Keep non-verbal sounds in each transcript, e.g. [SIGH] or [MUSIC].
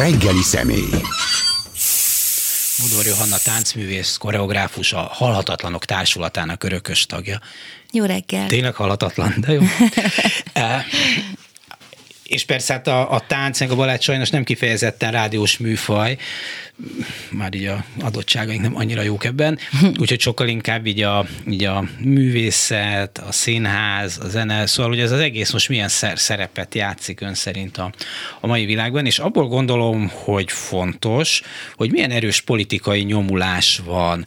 reggeli személy. Budor Johanna táncművész, koreográfus, a Halhatatlanok Társulatának örökös tagja. Jó reggel. Tényleg halhatatlan, de jó. [LAUGHS] és persze hát a, a tánc, meg a balett sajnos nem kifejezetten rádiós műfaj, már így a adottságaink nem annyira jók ebben, úgyhogy sokkal inkább így a, így a művészet, a színház, a zene, szóval hogy ez az egész most milyen szer- szerepet játszik ön szerint a, a mai világban, és abból gondolom, hogy fontos, hogy milyen erős politikai nyomulás van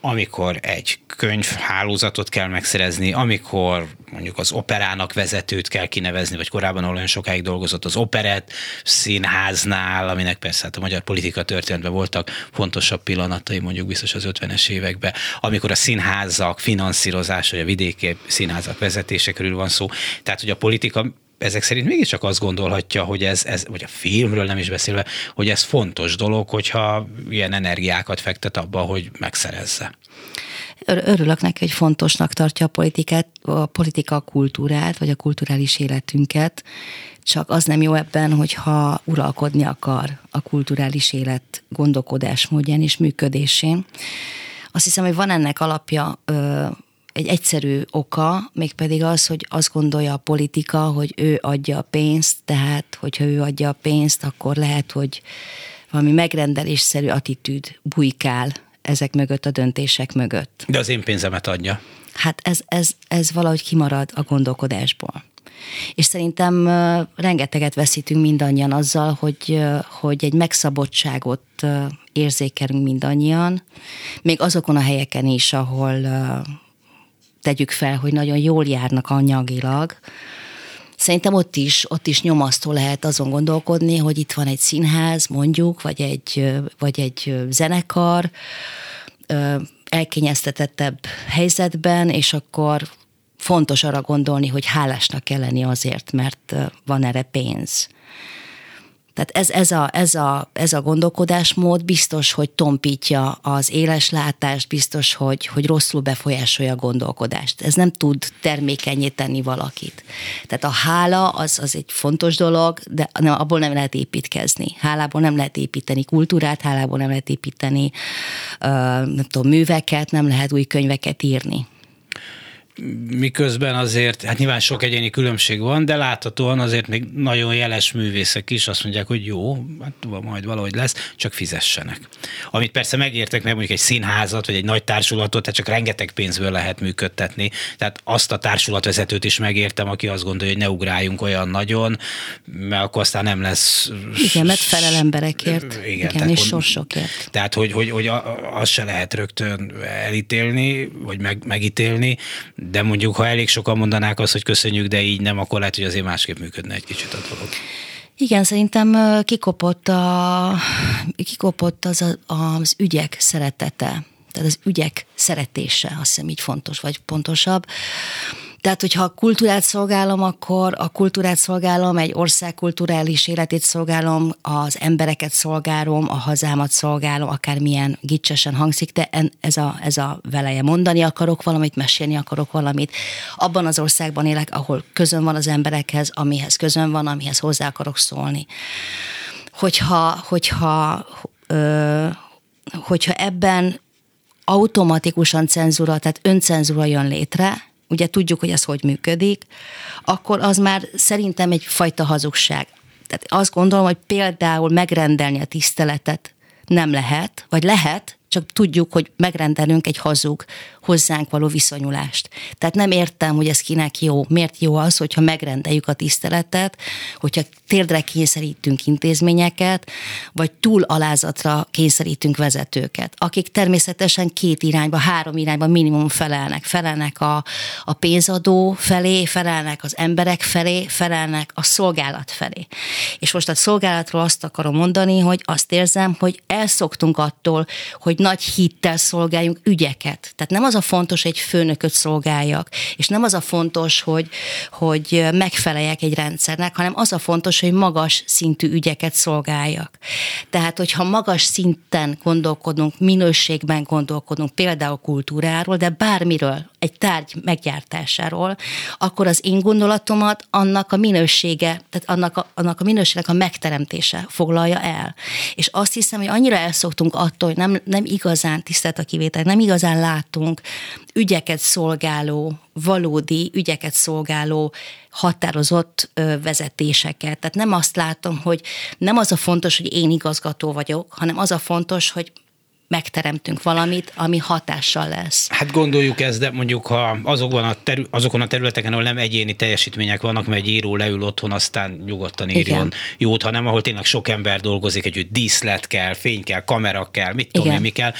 amikor egy könyvhálózatot kell megszerezni, amikor mondjuk az operának vezetőt kell kinevezni, vagy korábban olyan sokáig dolgozott az operett színháznál, aminek persze hát a magyar politika történetben voltak fontosabb pillanatai, mondjuk biztos az 50-es években, amikor a színházak finanszírozása, vagy a vidéki színházak vezetése körül van szó. Tehát, hogy a politika ezek szerint mégiscsak azt gondolhatja, hogy ez, ez, vagy a filmről nem is beszélve, hogy ez fontos dolog, hogyha ilyen energiákat fektet abba, hogy megszerezze. Örülök neki, hogy fontosnak tartja a politikát, a politika a kultúrát, vagy a kulturális életünket, csak az nem jó ebben, hogyha uralkodni akar a kulturális élet gondolkodásmódján és működésén. Azt hiszem, hogy van ennek alapja egy egyszerű oka, mégpedig az, hogy azt gondolja a politika, hogy ő adja a pénzt, tehát hogyha ő adja a pénzt, akkor lehet, hogy valami megrendelésszerű attitűd bujkál ezek mögött, a döntések mögött. De az én pénzemet adja. Hát ez, ez, ez valahogy kimarad a gondolkodásból. És szerintem rengeteget veszítünk mindannyian azzal, hogy, hogy egy megszabottságot érzékelünk mindannyian, még azokon a helyeken is, ahol tegyük fel, hogy nagyon jól járnak anyagilag, Szerintem ott is, ott is nyomasztó lehet azon gondolkodni, hogy itt van egy színház, mondjuk, vagy egy, vagy egy zenekar, elkényeztetettebb helyzetben, és akkor fontos arra gondolni, hogy hálásnak kell lenni azért, mert van erre pénz. Tehát ez, ez, a, ez, a, ez a gondolkodásmód biztos, hogy tompítja az éles látást, biztos, hogy, hogy rosszul befolyásolja a gondolkodást. Ez nem tud termékenyé tenni valakit. Tehát a hála az, az egy fontos dolog, de nem, abból nem lehet építkezni. Hálából nem lehet építeni kultúrát, hálából nem lehet építeni nem tudom, műveket, nem lehet új könyveket írni miközben azért, hát nyilván sok egyéni különbség van, de láthatóan azért még nagyon jeles művészek is azt mondják, hogy jó, hát majd valahogy lesz, csak fizessenek. Amit persze megértek, meg mondjuk egy színházat, vagy egy nagy társulatot, tehát csak rengeteg pénzből lehet működtetni. Tehát azt a társulatvezetőt is megértem, aki azt gondolja, hogy ne ugráljunk olyan nagyon, mert akkor aztán nem lesz... Igen, mert felel emberekért. Igen, igen és sorsokért. Tehát, hogy, hogy, hogy azt se lehet rögtön elítélni, vagy meg, megítélni, de mondjuk, ha elég sokan mondanák azt, hogy köszönjük, de így nem, akkor lehet, hogy azért másképp működne egy kicsit a dolog. Igen, szerintem kikopott, a, kikopott az, a, az ügyek szeretete, tehát az ügyek szeretése, azt hiszem így fontos, vagy pontosabb. Tehát, hogyha a kultúrát szolgálom, akkor a kultúrát szolgálom, egy ország kulturális életét szolgálom, az embereket szolgálom, a hazámat szolgálom, akármilyen gicsesen hangzik, de ez a, ez a veleje. Mondani akarok valamit, mesélni akarok valamit. Abban az országban élek, ahol közön van az emberekhez, amihez közön van, amihez hozzá akarok szólni. Hogyha, hogyha, ö, hogyha ebben automatikusan cenzúra, tehát öncenzúra jön létre, ugye tudjuk, hogy ez hogy működik, akkor az már szerintem egy fajta hazugság. Tehát azt gondolom, hogy például megrendelni a tiszteletet nem lehet, vagy lehet, csak tudjuk, hogy megrendelünk egy hazug hozzánk való viszonyulást. Tehát nem értem, hogy ez kinek jó. Miért jó az, hogyha megrendeljük a tiszteletet, hogyha térdre kényszerítünk intézményeket, vagy túl alázatra kényszerítünk vezetőket, akik természetesen két irányba, három irányba minimum felelnek. Felelnek a, a pénzadó felé, felelnek az emberek felé, felelnek a szolgálat felé. És most a szolgálatról azt akarom mondani, hogy azt érzem, hogy elszoktunk attól, hogy nagy hittel szolgáljunk ügyeket. Tehát nem az a fontos, hogy egy főnököt szolgáljak, és nem az a fontos, hogy, hogy megfeleljek egy rendszernek, hanem az a fontos, hogy magas szintű ügyeket szolgáljak. Tehát, hogyha magas szinten gondolkodunk, minőségben gondolkodunk, például kultúráról, de bármiről, egy tárgy meggyártásáról, akkor az én gondolatomat annak a minősége, tehát annak a, annak a minőségnek a megteremtése foglalja el. És azt hiszem, hogy annyira elszoktunk attól, hogy nem, nem igazán tisztelt a kivétel, nem igazán látunk ügyeket szolgáló, valódi ügyeket szolgáló határozott vezetéseket. Tehát nem azt látom, hogy nem az a fontos, hogy én igazgató vagyok, hanem az a fontos, hogy megteremtünk valamit, ami hatással lesz. Hát gondoljuk ezt, de mondjuk ha azokban a terü- azokon a területeken, ahol nem egyéni teljesítmények vannak, mert egy író leül otthon, aztán nyugodtan írjon Igen. jót, hanem ahol tényleg sok ember dolgozik, egy díszlet kell, fény kell, kamera kell, mit tudom én, mi kell,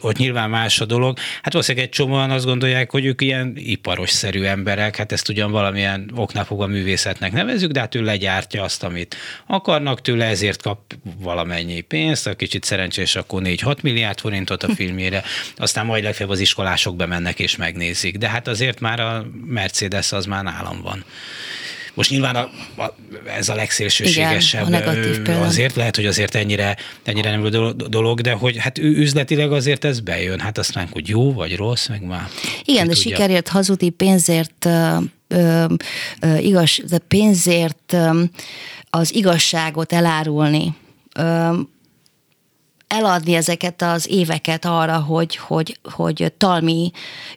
ott nyilván más a dolog. Hát valószínűleg egy csomóan azt gondolják, hogy ők ilyen iparosszerű emberek, hát ezt ugyan valamilyen oknál fogva művészetnek nevezük, de hát ő legyártja azt, amit akarnak tőle, ezért kap valamennyi pénzt, a kicsit szerencsés, akkor 4-6 milliárd forintot a filmjére, aztán majd legfeljebb az iskolások bemennek és megnézik. De hát azért már a Mercedes az már nálam van. Most nyilván a, a, ez a legszélsőségesebb. Igen, a azért lehet, hogy azért ennyire, ennyire nem dolog, de hogy hát üzletileg azért ez bejön. Hát azt mondjuk, hogy jó vagy rossz, meg már. Igen, de tudja. sikerért, hazudi pénzért, ö, ö, igaz, de pénzért ö, az igazságot elárulni. Ö, eladni ezeket az éveket arra, hogy, hogy, hogy talmi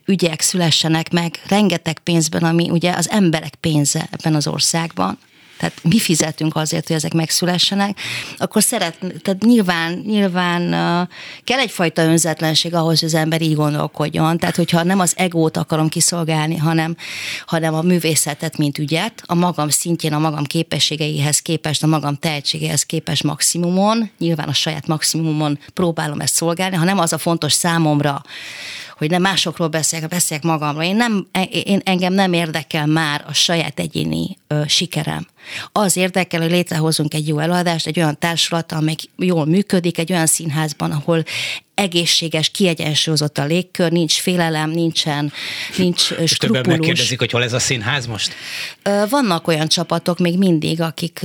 ügyek szülessenek meg. Rengeteg pénzben, ami ugye az emberek pénze ebben az országban tehát mi fizetünk azért, hogy ezek megszülessenek, akkor szeret, tehát nyilván, nyilván kell egyfajta önzetlenség ahhoz, hogy az ember így gondolkodjon. Tehát, hogyha nem az egót akarom kiszolgálni, hanem, hanem a művészetet, mint ügyet, a magam szintjén, a magam képességeihez képest, a magam tehetségeihez képest maximumon, nyilván a saját maximumon próbálom ezt szolgálni, ha nem az a fontos számomra, hogy nem másokról beszélek, beszélek magamról. Én nem, én, engem nem érdekel már a saját egyéni ö, sikerem. Az érdekel, hogy létrehozunk egy jó előadást, egy olyan társulat, amely jól működik, egy olyan színházban, ahol egészséges, kiegyensúlyozott a légkör, nincs félelem, nincsen, nincs skrupulus. Többen megkérdezik, hogy hol ez a színház most? Vannak olyan csapatok még mindig, akik,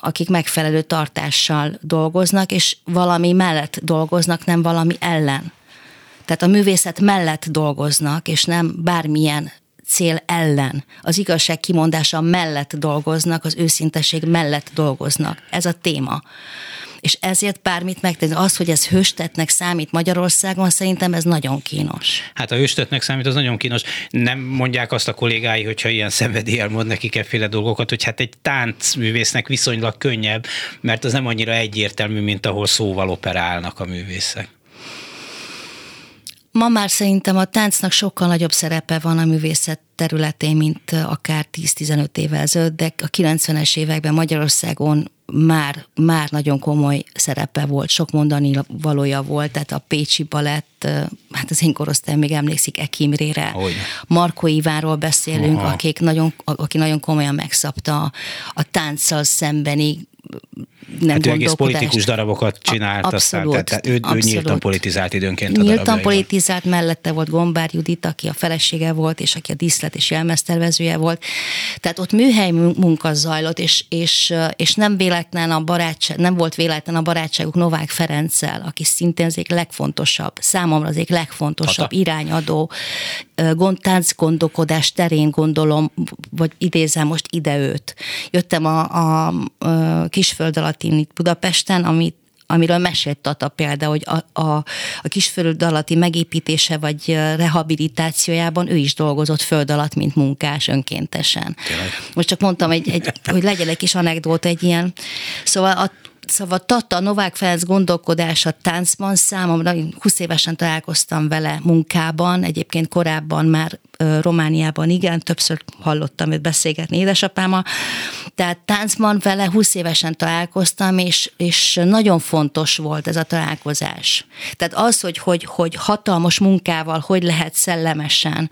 akik megfelelő tartással dolgoznak, és valami mellett dolgoznak, nem valami ellen. Tehát a művészet mellett dolgoznak, és nem bármilyen cél ellen, az igazság kimondása mellett dolgoznak, az őszinteség mellett dolgoznak. Ez a téma. És ezért bármit megtenni. Az, hogy ez hőstetnek számít Magyarországon, szerintem ez nagyon kínos. Hát a hőstetnek számít, az nagyon kínos. Nem mondják azt a kollégái, hogyha ilyen szenvedéllyel mond nekik efféle dolgokat, hogy hát egy táncművésznek viszonylag könnyebb, mert az nem annyira egyértelmű, mint ahol szóval operálnak a művészek. Ma már szerintem a táncnak sokkal nagyobb szerepe van a művészet területén, mint akár 10-15 évvel ezelőtt, de a 90-es években Magyarországon már, már nagyon komoly szerepe volt, sok mondani valója volt, tehát a Pécsi Balett, hát az én korosztályom még emlékszik Ekimrére, Marko Ivánról beszélünk, akik nagyon, aki nagyon komolyan megszabta a, a tánccal szembeni nem hát egész politikus darabokat csinált, abszolút, aztán, tehát ő, abszolút. ő nyíltan politizált időnként a Nyíltan politizált, mellette volt Gombár Judit, aki a felesége volt, és aki a díszlet és jelmeztervezője volt. Tehát ott műhely munka zajlott, és, és, és nem véletlen a barátság, nem volt véletlen a barátságuk Novák Ferenccel, aki szintén az egyik legfontosabb, számomra az egyik legfontosabb Tata. irányadó tánc gondolkodás terén gondolom, vagy idézem most ide őt. Jöttem a, a, a Kisföld alatt itt Budapesten, amit amiről mesélt Tata például, hogy a, a, a kisföld alatti megépítése vagy rehabilitációjában ő is dolgozott föld alatt, mint munkás önkéntesen. Tényleg? Most csak mondtam, egy, egy, hogy legyen egy kis anekdóta, egy ilyen. Szóval a Szóval Tata Novák Ferenc gondolkodása táncban számomra, 20 évesen találkoztam vele munkában, egyébként korábban már Romániában igen, többször hallottam őt beszélgetni édesapámmal, tehát táncban vele 20 évesen találkoztam, és, és nagyon fontos volt ez a találkozás. Tehát az, hogy, hogy, hogy hatalmas munkával hogy lehet szellemesen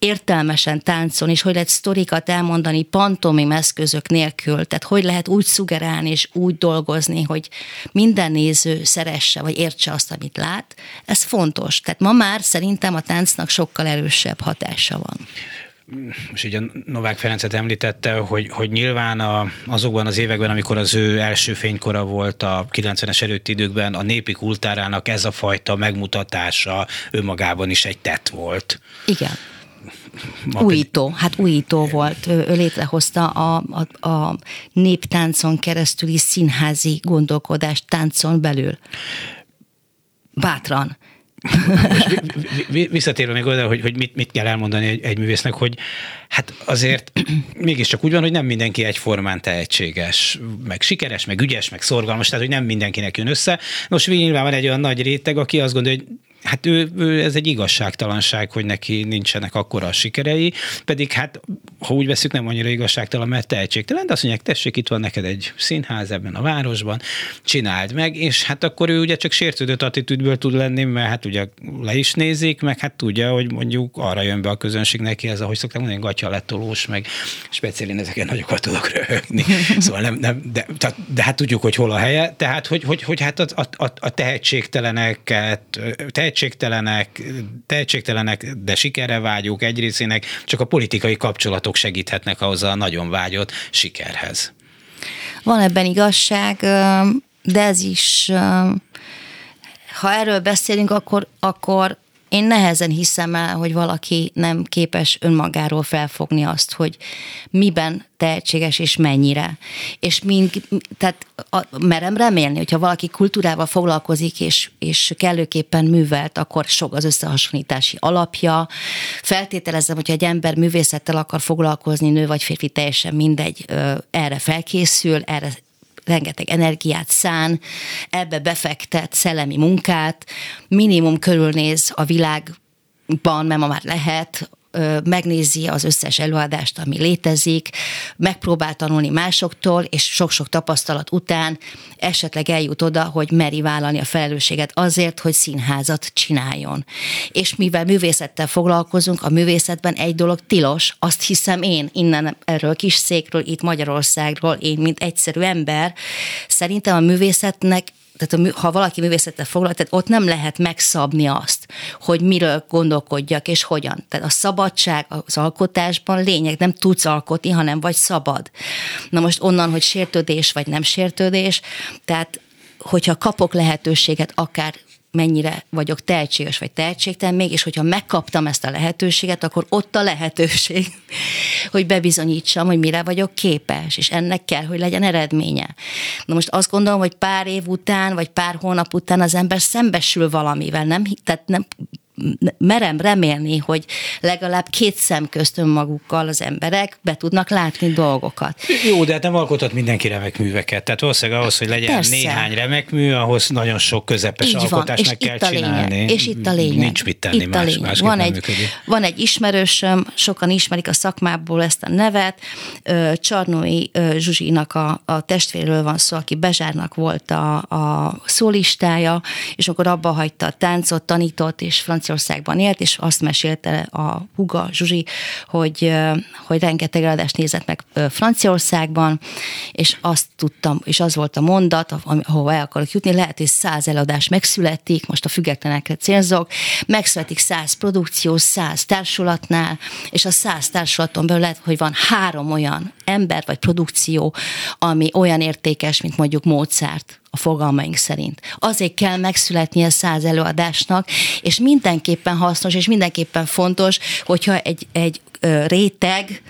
értelmesen táncolni, és hogy lehet sztorikat elmondani pantomim eszközök nélkül, tehát hogy lehet úgy szugerálni és úgy dolgozni, hogy minden néző szeresse, vagy értse azt, amit lát, ez fontos. Tehát ma már szerintem a táncnak sokkal erősebb hatása van most ugye Novák Ferencet említette, hogy, hogy nyilván a, azokban az években, amikor az ő első fénykora volt a 90-es előtti időkben, a népi kultárának ez a fajta megmutatása önmagában is egy tett volt. Igen. Újító, hát újító volt. Ő, ő létrehozta a, a, a néptáncon keresztüli színházi gondolkodást táncon belül. Bátran. visszatérve még oda, hogy, hogy mit, mit kell elmondani egy, egy művésznek, hogy hát azért [CLEARS THROAT] mégiscsak úgy van, hogy nem mindenki egyformán tehetséges, meg sikeres, meg ügyes, meg szorgalmas, tehát hogy nem mindenkinek jön össze. Most nyilván van egy olyan nagy réteg, aki azt gondolja, hogy hát ő, ő, ez egy igazságtalanság, hogy neki nincsenek akkora a sikerei, pedig hát, ha úgy veszük, nem annyira igazságtalan, mert tehetségtelen, de azt mondják, tessék, itt van neked egy színház ebben a városban, csináld meg, és hát akkor ő ugye csak sértődött attitűdből tud lenni, mert hát ugye le is nézik, meg hát tudja, hogy mondjuk arra jön be a közönség neki, ez ahogy szokták mondani, gatya letolós, meg speciálisan ezeken nagyokat tudok röhögni. [LAUGHS] Szóval nem, nem de, de, de, hát tudjuk, hogy hol a helye, tehát hogy, hogy, hogy hát a, a, a tehetségteleneket, tehetségteleneket tehetségtelenek, tehetségtelenek, de sikerre vágyók egy csak a politikai kapcsolatok segíthetnek ahhoz a nagyon vágyott sikerhez. Van ebben igazság, de ez is, ha erről beszélünk, akkor, akkor én nehezen hiszem el, hogy valaki nem képes önmagáról felfogni azt, hogy miben tehetséges és mennyire. És mind, tehát a, merem remélni, hogyha valaki kultúrával foglalkozik és, és kellőképpen művelt, akkor sok az összehasonlítási alapja. Feltételezem, hogyha egy ember művészettel akar foglalkozni, nő vagy férfi, teljesen mindegy, erre felkészül, erre rengeteg energiát szán, ebbe befektet szellemi munkát, minimum körülnéz a világban, mert ma már lehet, megnézi az összes előadást, ami létezik, megpróbál tanulni másoktól, és sok-sok tapasztalat után esetleg eljut oda, hogy meri vállalni a felelősséget azért, hogy színházat csináljon. És mivel művészettel foglalkozunk, a művészetben egy dolog tilos, azt hiszem én innen erről kis székről, itt Magyarországról, én, mint egyszerű ember, szerintem a művészetnek tehát ha valaki művészettel foglal, tehát ott nem lehet megszabni azt, hogy miről gondolkodjak és hogyan. Tehát a szabadság az alkotásban lényeg, nem tudsz alkotni, hanem vagy szabad. Na most onnan, hogy sértődés vagy nem sértődés, tehát hogyha kapok lehetőséget akár mennyire vagyok tehetséges vagy tehetségtelen, mégis, hogyha megkaptam ezt a lehetőséget, akkor ott a lehetőség, [LAUGHS] hogy bebizonyítsam, hogy mire vagyok képes, és ennek kell, hogy legyen eredménye. Na most azt gondolom, hogy pár év után, vagy pár hónap után az ember szembesül valamivel, nem, tehát nem merem remélni, hogy legalább két szem közt önmagukkal az emberek be tudnak látni dolgokat. Jó, de hát nem alkotott mindenki remek műveket. Tehát valószínűleg ahhoz, hogy legyen Persze. néhány remek mű, ahhoz nagyon sok közepes Így alkotást meg kell csinálni. Lényeg. És itt a lényeg. Nincs mit tenni itt más, más van egy, van egy ismerősöm, sokan ismerik a szakmából ezt a nevet, Csarnói Zsuzsinak a, a testvéről van szó, aki Bezsárnak volt a, a szólistája, és akkor abba hagyta a táncot, tanított, és francia Franciaországban élt, és azt mesélte a Huga Zsuzsi, hogy, hogy rengeteg előadást nézett meg Franciaországban, és azt tudtam, és az volt a mondat, ahova el akarok jutni, lehet, hogy száz előadás megszületik, most a függetlenekre célzok, megszületik száz produkció, száz társulatnál, és a száz társulaton belül lehet, hogy van három olyan ember vagy produkció, ami olyan értékes, mint mondjuk Mozart a fogalmaink szerint. Azért kell megszületnie száz előadásnak, és mindenképpen hasznos, és mindenképpen fontos, hogyha egy, egy réteg,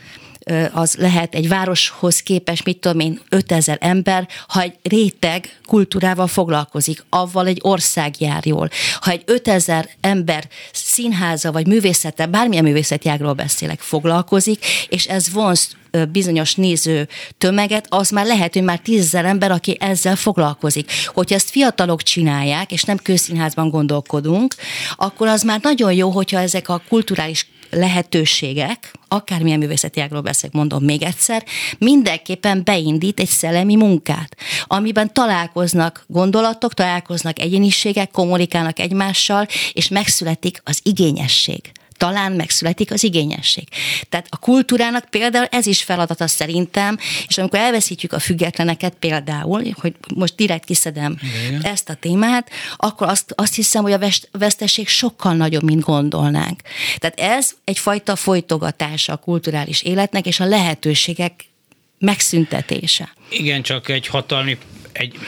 az lehet egy városhoz képes, mit tudom én, 5000 ember, ha egy réteg kultúrával foglalkozik, avval egy ország jár jól. Ha egy 5000 ember színháza vagy művészete, bármilyen művészetjágról beszélek, foglalkozik, és ez vonz bizonyos néző tömeget, az már lehet, hogy már tízezer ember, aki ezzel foglalkozik. Hogyha ezt fiatalok csinálják, és nem közszínházban gondolkodunk, akkor az már nagyon jó, hogyha ezek a kulturális lehetőségek, akármilyen művészeti ágról beszélek, mondom még egyszer, mindenképpen beindít egy szellemi munkát, amiben találkoznak gondolatok, találkoznak egyéniségek, kommunikálnak egymással, és megszületik az igényesség talán megszületik az igényesség. Tehát a kultúrának például ez is feladata szerintem, és amikor elveszítjük a függetleneket például, hogy most direkt kiszedem Igen. ezt a témát, akkor azt, azt hiszem, hogy a veszteség sokkal nagyobb, mint gondolnánk. Tehát ez egyfajta folytogatása a kulturális életnek, és a lehetőségek megszüntetése. Igen, csak egy hatalmi egy,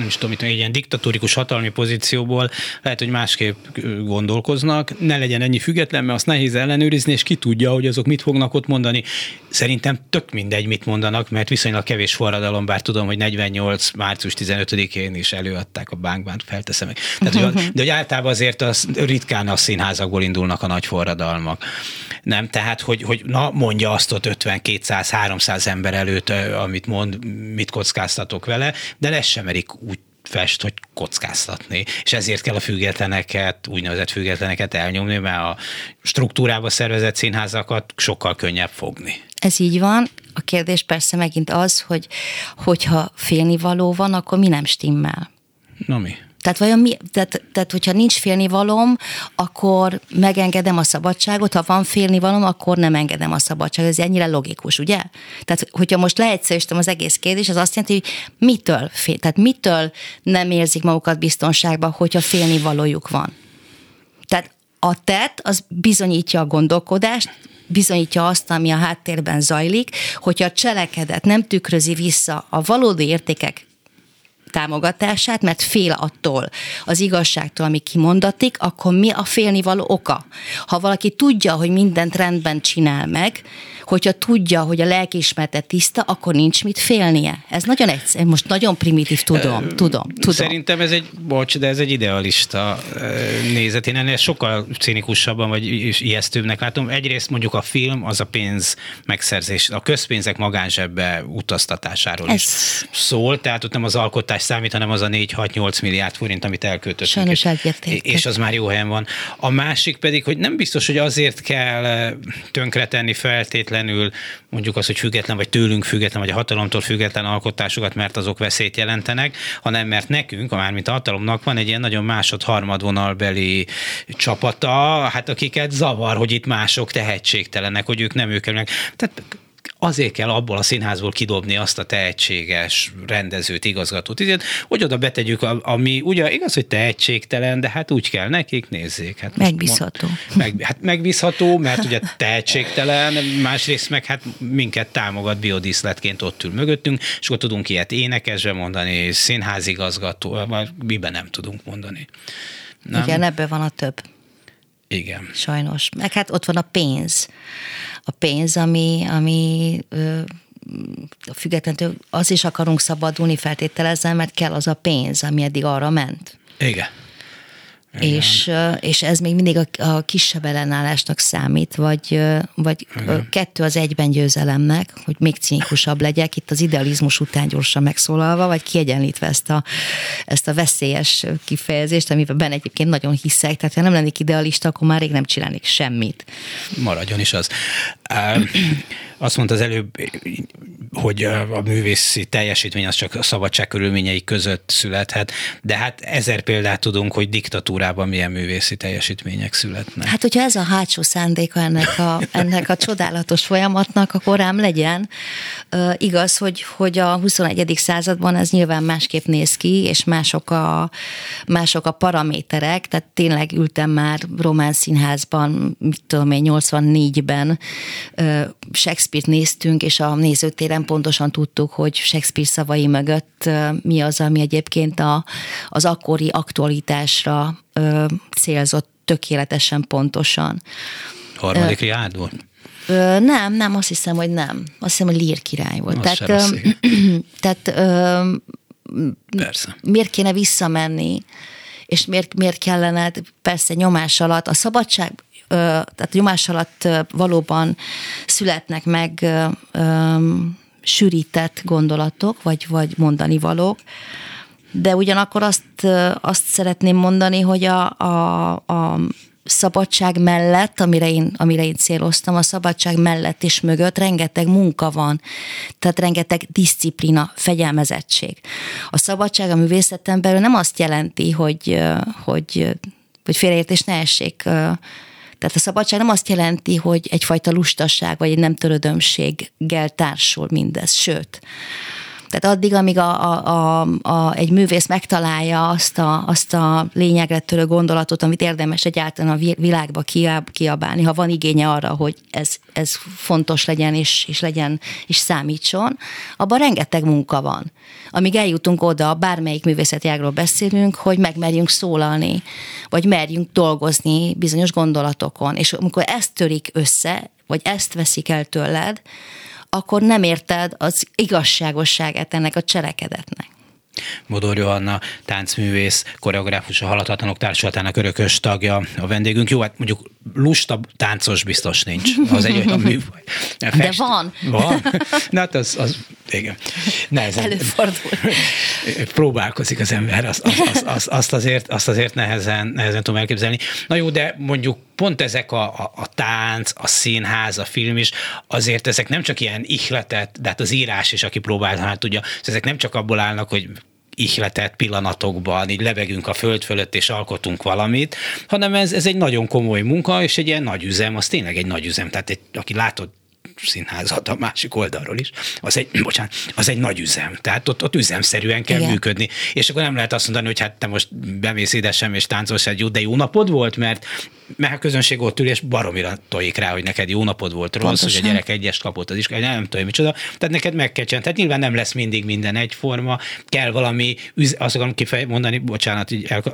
nem is tudom, egy ilyen diktatórikus hatalmi pozícióból lehet, hogy másképp gondolkoznak, ne legyen ennyi független, mert azt nehéz ellenőrizni, és ki tudja, hogy azok mit fognak ott mondani. Szerintem tök mindegy, mit mondanak, mert viszonylag kevés forradalom, bár tudom, hogy 48. március 15-én is előadták a bánkbánt, felteszem meg. Tehát, hogy, de hogy általában azért az ritkán a színházakból indulnak a nagy forradalmak. Nem, tehát, hogy, hogy na, mondja azt ott 50, 200, 300 ember előtt, amit mond, mit kockáztatok vele, de lesz sem merik fest, hogy kockáztatni. És ezért kell a függetleneket, úgynevezett függetleneket elnyomni, mert a struktúrába szervezett színházakat sokkal könnyebb fogni. Ez így van. A kérdés persze megint az, hogy hogyha félnivaló van, akkor mi nem stimmel? Na mi? Tehát vajon mi, tehát, tehát hogyha nincs félnivalom, akkor megengedem a szabadságot, ha van félnivalom, akkor nem engedem a szabadságot. Ez ennyire logikus, ugye? Tehát, hogyha most leegyszerűsítem az egész kérdés, az azt jelenti, hogy mitől fél, tehát mitől nem érzik magukat biztonságban, hogyha félnivalójuk van. Tehát a tett, az bizonyítja a gondolkodást, bizonyítja azt, ami a háttérben zajlik, hogyha a cselekedet nem tükrözi vissza a valódi értékek támogatását, mert fél attól az igazságtól, ami kimondatik, akkor mi a félnivaló oka? Ha valaki tudja, hogy mindent rendben csinál meg, hogyha tudja, hogy a lelkiismerete tiszta, akkor nincs mit félnie. Ez nagyon egyszerű, most nagyon primitív, tudom, tudom, tudom. Szerintem ez egy, bocs, de ez egy idealista nézet. Én ennél sokkal cinikusabban vagy ijesztőbbnek látom. Egyrészt mondjuk a film az a pénz megszerzés, a közpénzek magánzsebbe utaztatásáról ez... is szól, tehát ott nem az alkotás számít, hanem az a 4-6-8 milliárd forint, amit elköltöttünk. Sajnos és, és az már jó helyen van. A másik pedig, hogy nem biztos, hogy azért kell tönkretenni feltétlenül mondjuk az, hogy független vagy tőlünk független, vagy a hatalomtól független alkotásokat, mert azok veszélyt jelentenek, hanem mert nekünk, mármint a hatalomnak van egy ilyen nagyon másod-harmadvonalbeli csapata, hát akiket zavar, hogy itt mások tehetségtelenek, hogy ők nem ők. Tehát azért kell abból a színházból kidobni azt a tehetséges rendezőt, igazgatót, így, hogy oda betegyük, ami ugye igaz, hogy tehetségtelen, de hát úgy kell nekik, nézzék. Hát megbízható. Meg, hát megbízható, mert ugye tehetségtelen, másrészt meg hát minket támogat biodíszletként ott ül mögöttünk, és akkor tudunk ilyet énekesre mondani, színházigazgató, miben nem tudunk mondani. Nem? Igen, ebben van a több. Igen. Sajnos. Meg hát ott van a pénz. A pénz, ami, ami ö, függetlenül az is akarunk szabadulni feltételezem, mert kell az a pénz, ami eddig arra ment. Igen. És, és ez még mindig a, a kisebb ellenállásnak számít, vagy, vagy Igen. kettő az egyben győzelemnek, hogy még cinikusabb legyek, itt az idealizmus után gyorsan megszólalva, vagy kiegyenlítve ezt a, ezt a veszélyes kifejezést, amiben egyébként nagyon hiszek, tehát ha nem lennék idealista, akkor már rég nem csinálnék semmit. Maradjon is az. Azt mondta az előbb, hogy a művészi teljesítmény az csak a szabadság körülményei között születhet, de hát ezer példát tudunk, hogy diktatúrában milyen művészi teljesítmények születnek. Hát, hogyha ez a hátsó szándéka ennek a, ennek a csodálatos folyamatnak, akkor rám legyen. Igaz, hogy, hogy a 21. században ez nyilván másképp néz ki, és mások a, mások a paraméterek, tehát tényleg ültem már román színházban, mit tudom én, 84-ben uh, Shakespeare-t néztünk, és a nézőtéren pontosan tudtuk, hogy Shakespeare szavai mögött mi az, ami egyébként a, az akkori aktualitásra ö, célzott tökéletesen pontosan. Harmadik riád volt? Ö, nem, nem, azt hiszem, hogy nem. Azt hiszem, hogy Lír király volt. Az tehát, ö, [CLEARS THROAT] tehát ö, Persze. miért kéne visszamenni, és miért, miért kellene, persze nyomás alatt, a szabadság tehát nyomás alatt valóban születnek meg sűrített gondolatok, vagy, vagy mondani valók, de ugyanakkor azt, azt szeretném mondani, hogy a, a, a szabadság mellett, amire én, amire én céloztam, a szabadság mellett és mögött rengeteg munka van, tehát rengeteg disziplina, fegyelmezettség. A szabadság a művészeten belül nem azt jelenti, hogy, hogy, hogy félreértés ne essék Tehát a szabadság nem azt jelenti, hogy egyfajta lustaság vagy egy nem törödömséggel társul mindez, sőt, tehát addig, amíg a, a, a, a, egy művész megtalálja azt a, azt a lényegre törő gondolatot, amit érdemes egyáltalán a világba kiabálni, ha van igénye arra, hogy ez, ez fontos legyen és, és legyen és számítson, abban rengeteg munka van. Amíg eljutunk oda, bármelyik művészeti ágról beszélünk, hogy megmerjünk szólalni, vagy merjünk dolgozni bizonyos gondolatokon. És amikor ezt törik össze, vagy ezt veszik el tőled, akkor nem érted az igazságosságát ennek a cselekedetnek. Modor Johanna, táncművész, koreográfus, a Haladhatatlanok Társulatának örökös tagja a vendégünk. Jó, hát mondjuk lusta táncos biztos nincs. Az egy olyan műfaj. De van. Van? Na hát az, az igen. Nehezen. Előfordul. Próbálkozik az ember, azt, azt, azt, azt, azért, azt azért nehezen, nehezen tudom elképzelni. Na jó, de mondjuk pont ezek a, a, a tánc, a színház, a film is, azért ezek nem csak ilyen ihletet, de hát az írás is, aki próbál, hát tudja, ezek nem csak abból állnak, hogy ihletett pillanatokban így levegünk a föld fölött és alkotunk valamit, hanem ez, ez egy nagyon komoly munka, és egy ilyen nagy üzem, az tényleg egy nagy üzem. Tehát egy, aki látod színházat a másik oldalról is, az egy, [CLEARS THROAT] bocsánat, az egy nagy üzem. Tehát ott, ott üzemszerűen kell Igen. működni. És akkor nem lehet azt mondani, hogy hát te most bemész ide sem, és táncolsz egy jó, de jó napod volt, mert mert a közönség ott ül, és baromira tojik rá, hogy neked jó napod volt rossz, Pontosan. hogy a gyerek egyes kapott az is, nem tudom, micsoda. Tehát neked meg kell csinálni. Tehát nyilván nem lesz mindig minden egyforma, kell valami, azt akarom kifej, mondani, bocsánat,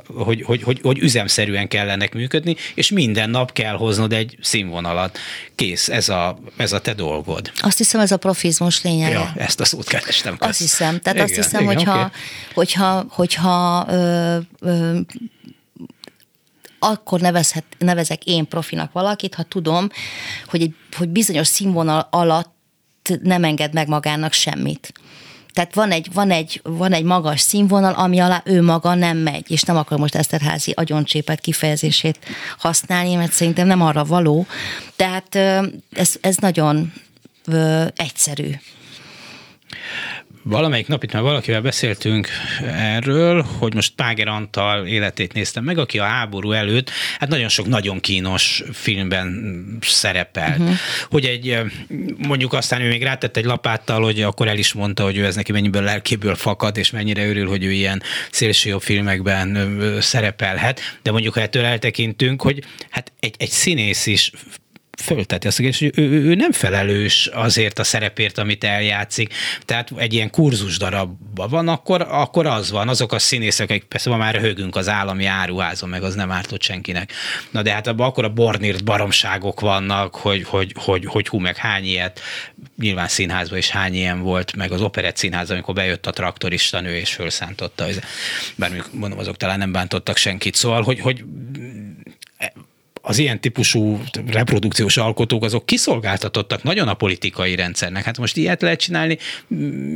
hogy, hogy, hogy, hogy üzemszerűen kell ennek működni, és minden nap kell hoznod egy színvonalat. Kész, ez a, ez a te dolgod. Azt hiszem, ez a profizmus lényege. Ja, ezt a szót kerestem. Azt hiszem. Tehát igen, azt hiszem, igen, hogyha, okay. hogyha, hogyha ö, ö, akkor nevezhet, nevezek én profinak valakit, ha tudom, hogy, egy, hogy bizonyos színvonal alatt nem enged meg magának semmit. Tehát van egy, van, egy, van egy magas színvonal, ami alá ő maga nem megy, és nem akar most Eszterházi agyoncsépet kifejezését használni, mert szerintem nem arra való. Tehát ez, ez nagyon egyszerű valamelyik nap itt már valakivel beszéltünk erről, hogy most Páger Antal életét néztem meg, aki a háború előtt, hát nagyon sok nagyon kínos filmben szerepelt. Uh-huh. Hogy egy, mondjuk aztán ő még rátett egy lapáttal, hogy akkor el is mondta, hogy ő ez neki mennyiből lelkéből fakad, és mennyire örül, hogy ő ilyen szélsőjobb filmekben szerepelhet, de mondjuk ha ettől eltekintünk, hogy hát egy, egy színész is fölteti azt hogy ő, ő, ő nem felelős azért a szerepért, amit eljátszik. Tehát egy ilyen kurzus darabban van, akkor, akkor az van, azok a színészek, akik persze már röhögünk az állami áruházon, meg az nem ártott senkinek. Na de hát abban akkor a bornírt baromságok vannak, hogy, hogy, hogy, hogy hú, meg hány ilyet, nyilván színházban is hány ilyen volt, meg az operett színház, amikor bejött a traktorista nő és felszántotta, bár mondom, azok talán nem bántottak senkit. Szóval, hogy, hogy az ilyen típusú reprodukciós alkotók azok kiszolgáltatottak nagyon a politikai rendszernek. Hát most ilyet lehet csinálni,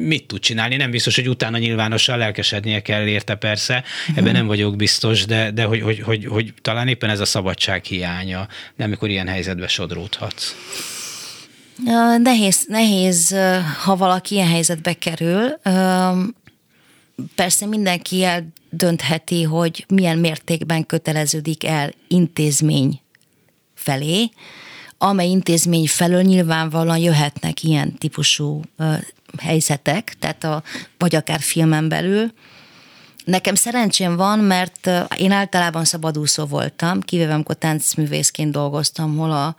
mit tud csinálni? Nem biztos, hogy utána nyilvánosan lelkesednie kell érte persze, ebben nem vagyok biztos, de, de hogy, hogy, hogy, hogy talán éppen ez a szabadság hiánya, de amikor ilyen helyzetbe sodródhatsz. Nehéz, nehéz, ha valaki ilyen helyzetbe kerül. Persze mindenki eldöntheti, hogy milyen mértékben köteleződik el intézmény felé, amely intézmény felől nyilvánvalóan jöhetnek ilyen típusú helyzetek, tehát a, vagy akár filmen belül. Nekem szerencsém van, mert én általában szabadúszó voltam, kivéve amikor táncművészként dolgoztam, hol a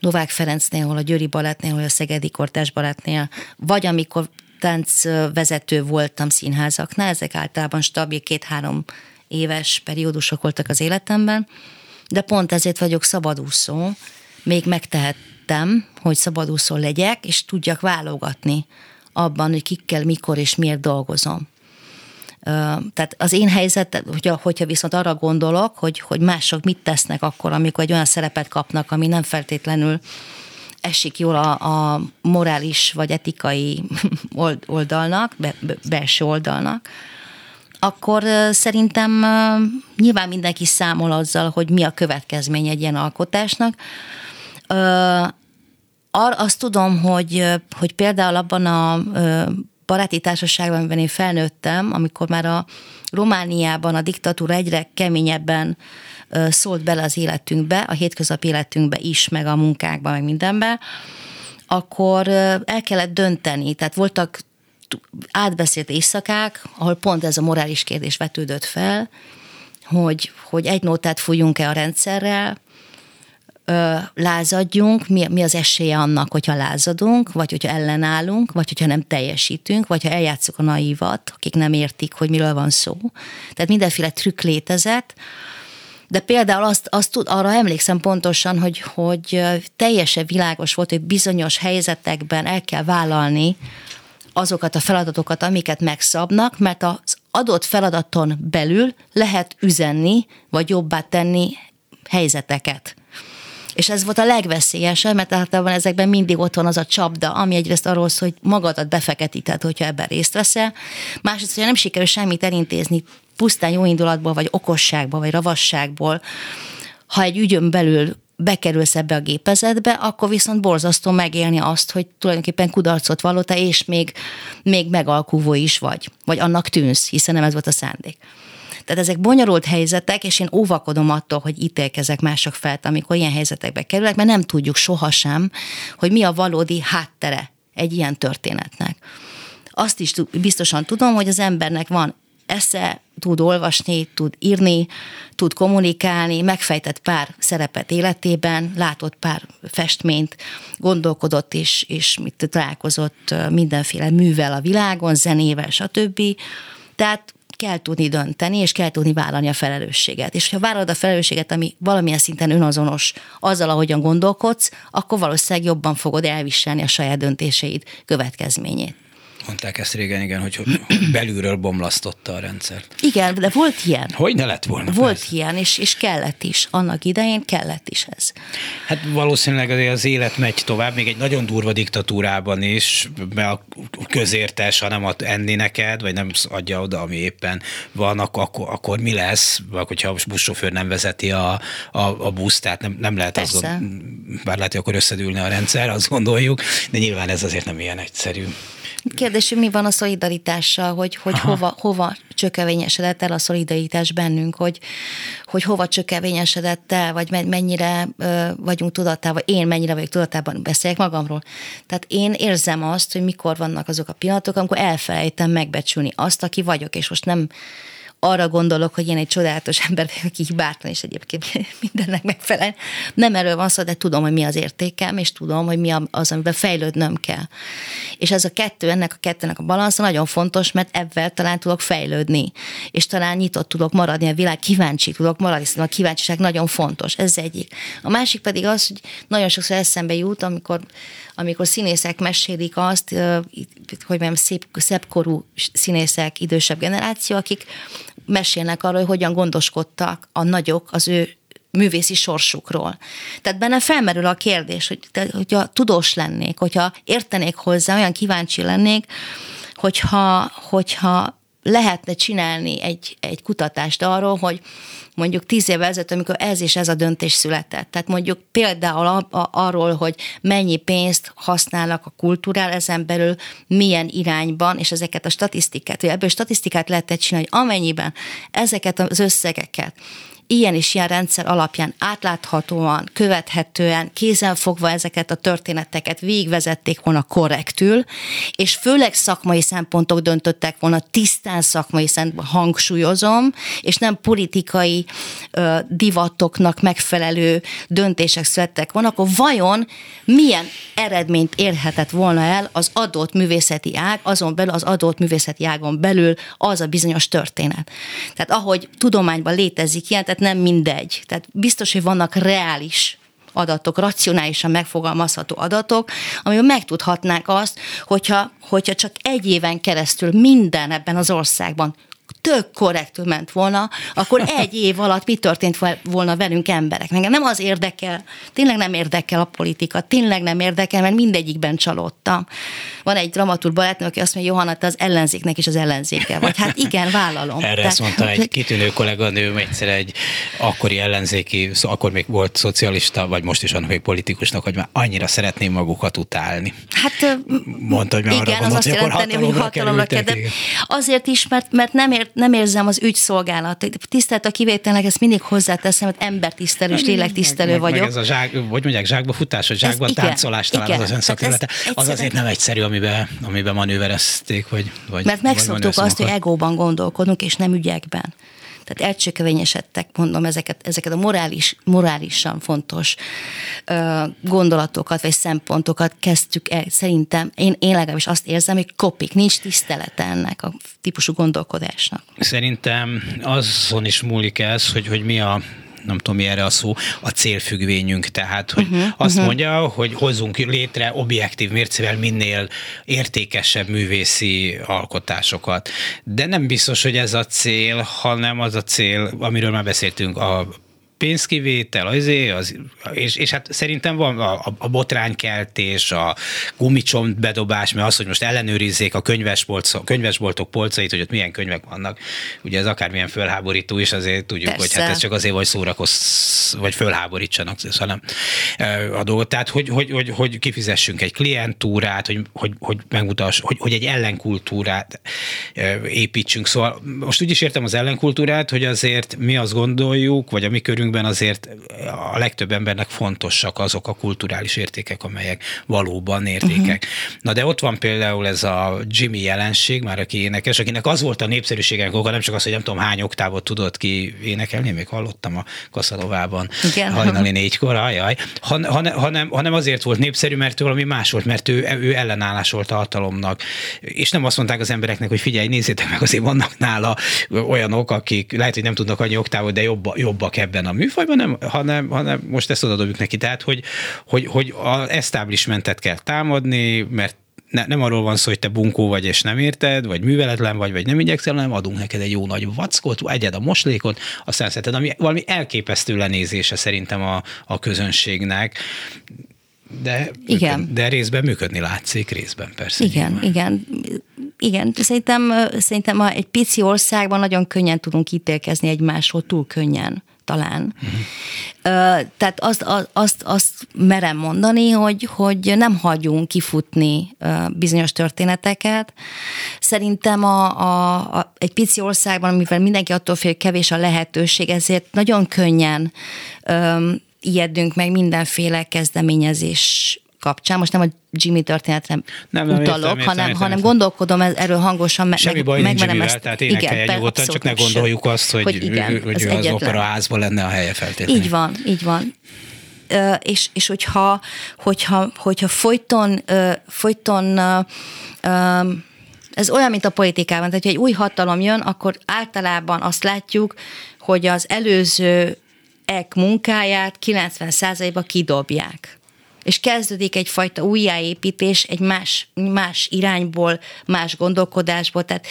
Novák Ferencnél, hol a Győri Balettnél, hol a Szegedi Kortás Balettnél, vagy amikor táncvezető voltam színházaknál, ezek általában stabil két-három éves periódusok voltak az életemben, de pont ezért vagyok szabadúszó, még megtehettem, hogy szabadúszó legyek, és tudjak válogatni abban, hogy kikkel, mikor és miért dolgozom. Tehát az én helyzet, hogyha, hogyha viszont arra gondolok, hogy, hogy mások mit tesznek akkor, amikor egy olyan szerepet kapnak, ami nem feltétlenül esik jól a, a morális vagy etikai [LAUGHS] oldalnak, belső oldalnak, akkor szerintem nyilván mindenki számol azzal, hogy mi a következmény egy ilyen alkotásnak. Azt tudom, hogy, hogy például abban a baráti társaságban, amiben én felnőttem, amikor már a Romániában a diktatúra egyre keményebben szólt bele az életünkbe, a hétköznapi életünkbe is, meg a munkákba, meg mindenbe, akkor el kellett dönteni. Tehát voltak átbeszélt éjszakák, ahol pont ez a morális kérdés vetődött fel, hogy, hogy egy nótát fújjunk-e a rendszerrel, lázadjunk, mi, mi az esélye annak, hogyha lázadunk, vagy hogyha ellenállunk, vagy hogyha nem teljesítünk, vagy ha eljátszuk a naívat, akik nem értik, hogy miről van szó. Tehát mindenféle trükk létezett, de például azt, azt tud, arra emlékszem pontosan, hogy, hogy teljesen világos volt, hogy bizonyos helyzetekben el kell vállalni azokat a feladatokat, amiket megszabnak, mert az adott feladaton belül lehet üzenni, vagy jobbá tenni helyzeteket. És ez volt a legveszélyesebb, mert általában ezekben mindig ott van az a csapda, ami egyrészt arról szól, hogy magadat befeketíted, hogyha ebben részt veszel. Másrészt, hogyha nem sikerül semmit elintézni pusztán jó indulatból, vagy okosságból, vagy ravasságból, ha egy ügyön belül bekerülsz ebbe a gépezetbe, akkor viszont borzasztó megélni azt, hogy tulajdonképpen kudarcot vallotta, és még, még megalkuvó is vagy, vagy annak tűnsz, hiszen nem ez volt a szándék. Tehát ezek bonyolult helyzetek, és én óvakodom attól, hogy ítélkezek mások felt, amikor ilyen helyzetekbe kerülnek, mert nem tudjuk sohasem, hogy mi a valódi háttere egy ilyen történetnek. Azt is biztosan tudom, hogy az embernek van esze, tud olvasni, tud írni, tud kommunikálni, megfejtett pár szerepet életében, látott pár festményt, gondolkodott is, és mit találkozott mindenféle művel a világon, zenével, stb. Tehát kell tudni dönteni, és kell tudni vállalni a felelősséget. És ha vállalod a felelősséget, ami valamilyen szinten önazonos azzal, ahogyan gondolkodsz, akkor valószínűleg jobban fogod elviselni a saját döntéseid következményét. Mondták ezt régen, igen, hogy [COUGHS] belülről bomlasztotta a rendszert. Igen, de volt ilyen. Hogy ne lett volna? Volt persze. ilyen, és, és kellett is. Annak idején kellett is ez. Hát valószínűleg azért az élet megy tovább, még egy nagyon durva diktatúrában is, mert a közértes, ha nem ad enni neked, vagy nem adja oda, ami éppen van, akkor, akkor mi lesz, vagy hogyha a buszsofőr nem vezeti a, a, a buszt, tehát nem, nem lehet Persze. azt gond, bár lehet, hogy akkor összedülni a rendszer, azt gondoljuk, de nyilván ez azért nem ilyen egyszerű. Kérdés, mi van a szolidaritással, hogy, hogy hova, hova csökevényesedett el a szolidaritás bennünk, hogy, hogy hova csökevényesedett el, vagy mennyire ö, vagyunk tudatában, én mennyire vagyok tudatában, beszéljek magamról. Tehát én érzem azt, hogy mikor vannak azok a pillanatok, amikor elfelejtem megbecsülni azt, aki vagyok, és most nem arra gondolok, hogy én egy csodálatos ember vagyok, aki hibátlan, és egyébként [LAUGHS] mindennek megfelel. Nem erről van szó, de tudom, hogy mi az értékem, és tudom, hogy mi az, amiben fejlődnöm kell. És ez a kettő, ennek a kettőnek a balansza nagyon fontos, mert ebben talán tudok fejlődni, és talán nyitott tudok maradni a világ, kíváncsi tudok maradni, hiszen a kíváncsiság nagyon fontos, ez egyik. A másik pedig az, hogy nagyon sokszor eszembe jut, amikor, amikor színészek mesélik azt, hogy mondjam, szép, szebb korú színészek, idősebb generáció, akik mesélnek arról, hogy hogyan gondoskodtak a nagyok az ő művészi sorsukról. Tehát benne felmerül a kérdés, hogy te, hogyha tudós lennék, hogyha értenék hozzá, olyan kíváncsi lennék, hogyha, hogyha lehetne csinálni egy, egy kutatást arról, hogy mondjuk tíz évvel ezelőtt, amikor ez és ez a döntés született. Tehát mondjuk például a, a, arról, hogy mennyi pénzt használnak a kultúrál ezen belül, milyen irányban, és ezeket a statisztikát, hogy ebből statisztikát lehetett csinálni, hogy amennyiben ezeket az összegeket ilyen és ilyen rendszer alapján átláthatóan, követhetően, kézenfogva ezeket a történeteket végigvezették volna korrektül, és főleg szakmai szempontok döntöttek volna, tisztán szakmai szempontok, hangsúlyozom, és nem politikai divatoknak megfelelő döntések születtek volna, akkor vajon milyen eredményt érhetett volna el az adott művészeti ág, azon belül az adott művészeti ágon belül az a bizonyos történet. Tehát ahogy tudományban létezik ilyen, tehát tehát nem mindegy. Tehát biztos, hogy vannak reális adatok, racionálisan megfogalmazható adatok, amiben megtudhatnák azt, hogyha, hogyha csak egy éven keresztül minden ebben az országban tök korrektül ment volna, akkor egy év alatt mi történt volna velünk emberek. Engem nem az érdekel, tényleg nem érdekel a politika, tényleg nem érdekel, mert mindegyikben csalódtam. Van egy dramaturg barátnő, aki azt mondja, Johanna, te az ellenzéknek is az ellenzéke vagy. Hát igen, vállalom. Erre Tehát, ezt mondta egy kitűnő kolléganő, egyszer egy akkori ellenzéki, akkor még volt szocialista, vagy most is annak még politikusnak, hogy már annyira szeretném magukat utálni. Hát mondta, hogy igen, arra az azt jelenteni, hogy hatalomra kell. Azért is, mert, mert nem, ér, nem érzem az ügyszolgálat. Tisztelt a kivételnek, ezt mindig hozzáteszem, hogy embertisztelő és lélektisztelő meg, vagyok. Meg ez a zsák, hogy mondják, zsákba futás, vagy zsákban ez, táncolás igen, talán igen, az az ön szakterülete. Az azért nem egyszerű, amiben, amiben manőverezték, vagy, vagy Mert megszoktuk azt, hogy egóban gondolkodunk, és nem ügyekben. Tehát elcsökevényesedtek, mondom, ezeket, ezeket a morális, morálisan fontos ö, gondolatokat vagy szempontokat kezdtük el. Szerintem én, én legalábbis azt érzem, hogy kopik, nincs tisztelete ennek a típusú gondolkodásnak. Szerintem azon is múlik ez, hogy, hogy mi a nem tudom mi erre a szó, a célfüggvényünk. Tehát, hogy uh-huh, azt uh-huh. mondja, hogy hozzunk létre objektív mércével minél értékesebb művészi alkotásokat. De nem biztos, hogy ez a cél, hanem az a cél, amiről már beszéltünk, a pénzkivétel, azért, az, és, és hát szerintem van a, a, botránykeltés, a gumicsont bedobás, mert az, hogy most ellenőrizzék a könyvesbolt, a könyvesboltok polcait, hogy ott milyen könyvek vannak, ugye ez akármilyen fölháborító is, azért tudjuk, Persze. hogy hát ez csak azért, hogy szórakoz, vagy fölháborítsanak, hanem a dolgot. Tehát, hogy, hogy, hogy, hogy kifizessünk egy klientúrát, hogy, hogy, hogy megmutass, hogy, hogy egy ellenkultúrát építsünk. Szóval most úgy is értem az ellenkultúrát, hogy azért mi azt gondoljuk, vagy a mi körünk életünkben azért a legtöbb embernek fontosak azok a kulturális értékek, amelyek valóban értékek. Uh-huh. Na de ott van például ez a Jimmy jelenség, már aki énekes, akinek az volt a népszerűségek oka, nem csak az, hogy nem tudom hány oktávot tudott ki énekelni, még hallottam a Kaszalovában Igen. hajnali [LAUGHS] négykor, ajaj, Han, hanem, hanem, hanem azért volt népszerű, mert valami más volt, mert ő, ő ellenállás volt a hatalomnak. És nem azt mondták az embereknek, hogy figyelj, nézzétek meg, azért vannak nála olyanok, akik lehet, hogy nem tudnak annyi oktávot, de jobb, jobbak ebben a műfajban, nem, hanem, hanem most ezt odadobjuk neki. Tehát, hogy, hogy, hogy az establishmentet kell támadni, mert ne, nem arról van szó, hogy te bunkó vagy és nem érted, vagy műveletlen vagy, vagy nem igyekszel, hanem adunk neked egy jó nagy vackot, egyed a moslékot, aztán szereted, ami valami elképesztő lenézése szerintem a, a közönségnek. De, igen. de részben működni látszik, részben persze. Igen, nyilván. igen. Igen, szerintem, szerintem egy pici országban nagyon könnyen tudunk ítélkezni egymásról, túl könnyen talán. Uh-huh. Tehát azt, azt, azt merem mondani, hogy, hogy nem hagyunk kifutni bizonyos történeteket. Szerintem a, a, a, egy pici országban, amivel mindenki attól fél, kevés a lehetőség, ezért nagyon könnyen um, ijedünk meg mindenféle kezdeményezés kapcsán, most nem a Jimmy történetre nem, nem, utalok, értem, értem, hanem, értem, hanem gondolkodom erről hangosan, meg, Semmi baj meg, nincs ezt. tehát énekeljen igen, nyugodtan, csak ne gondoljuk azt, hogy, hogy, igen, hogy az, az operaházban lenne a helye feltétlenül. Így van, így van. Uh, és, és hogyha, hogyha, hogyha folyton, uh, folyton uh, ez olyan, mint a politikában, tehát ha egy új hatalom jön, akkor általában azt látjuk, hogy az előző ek munkáját 90%-ba kidobják és kezdődik egyfajta újjáépítés egy más, más irányból, más gondolkodásból, tehát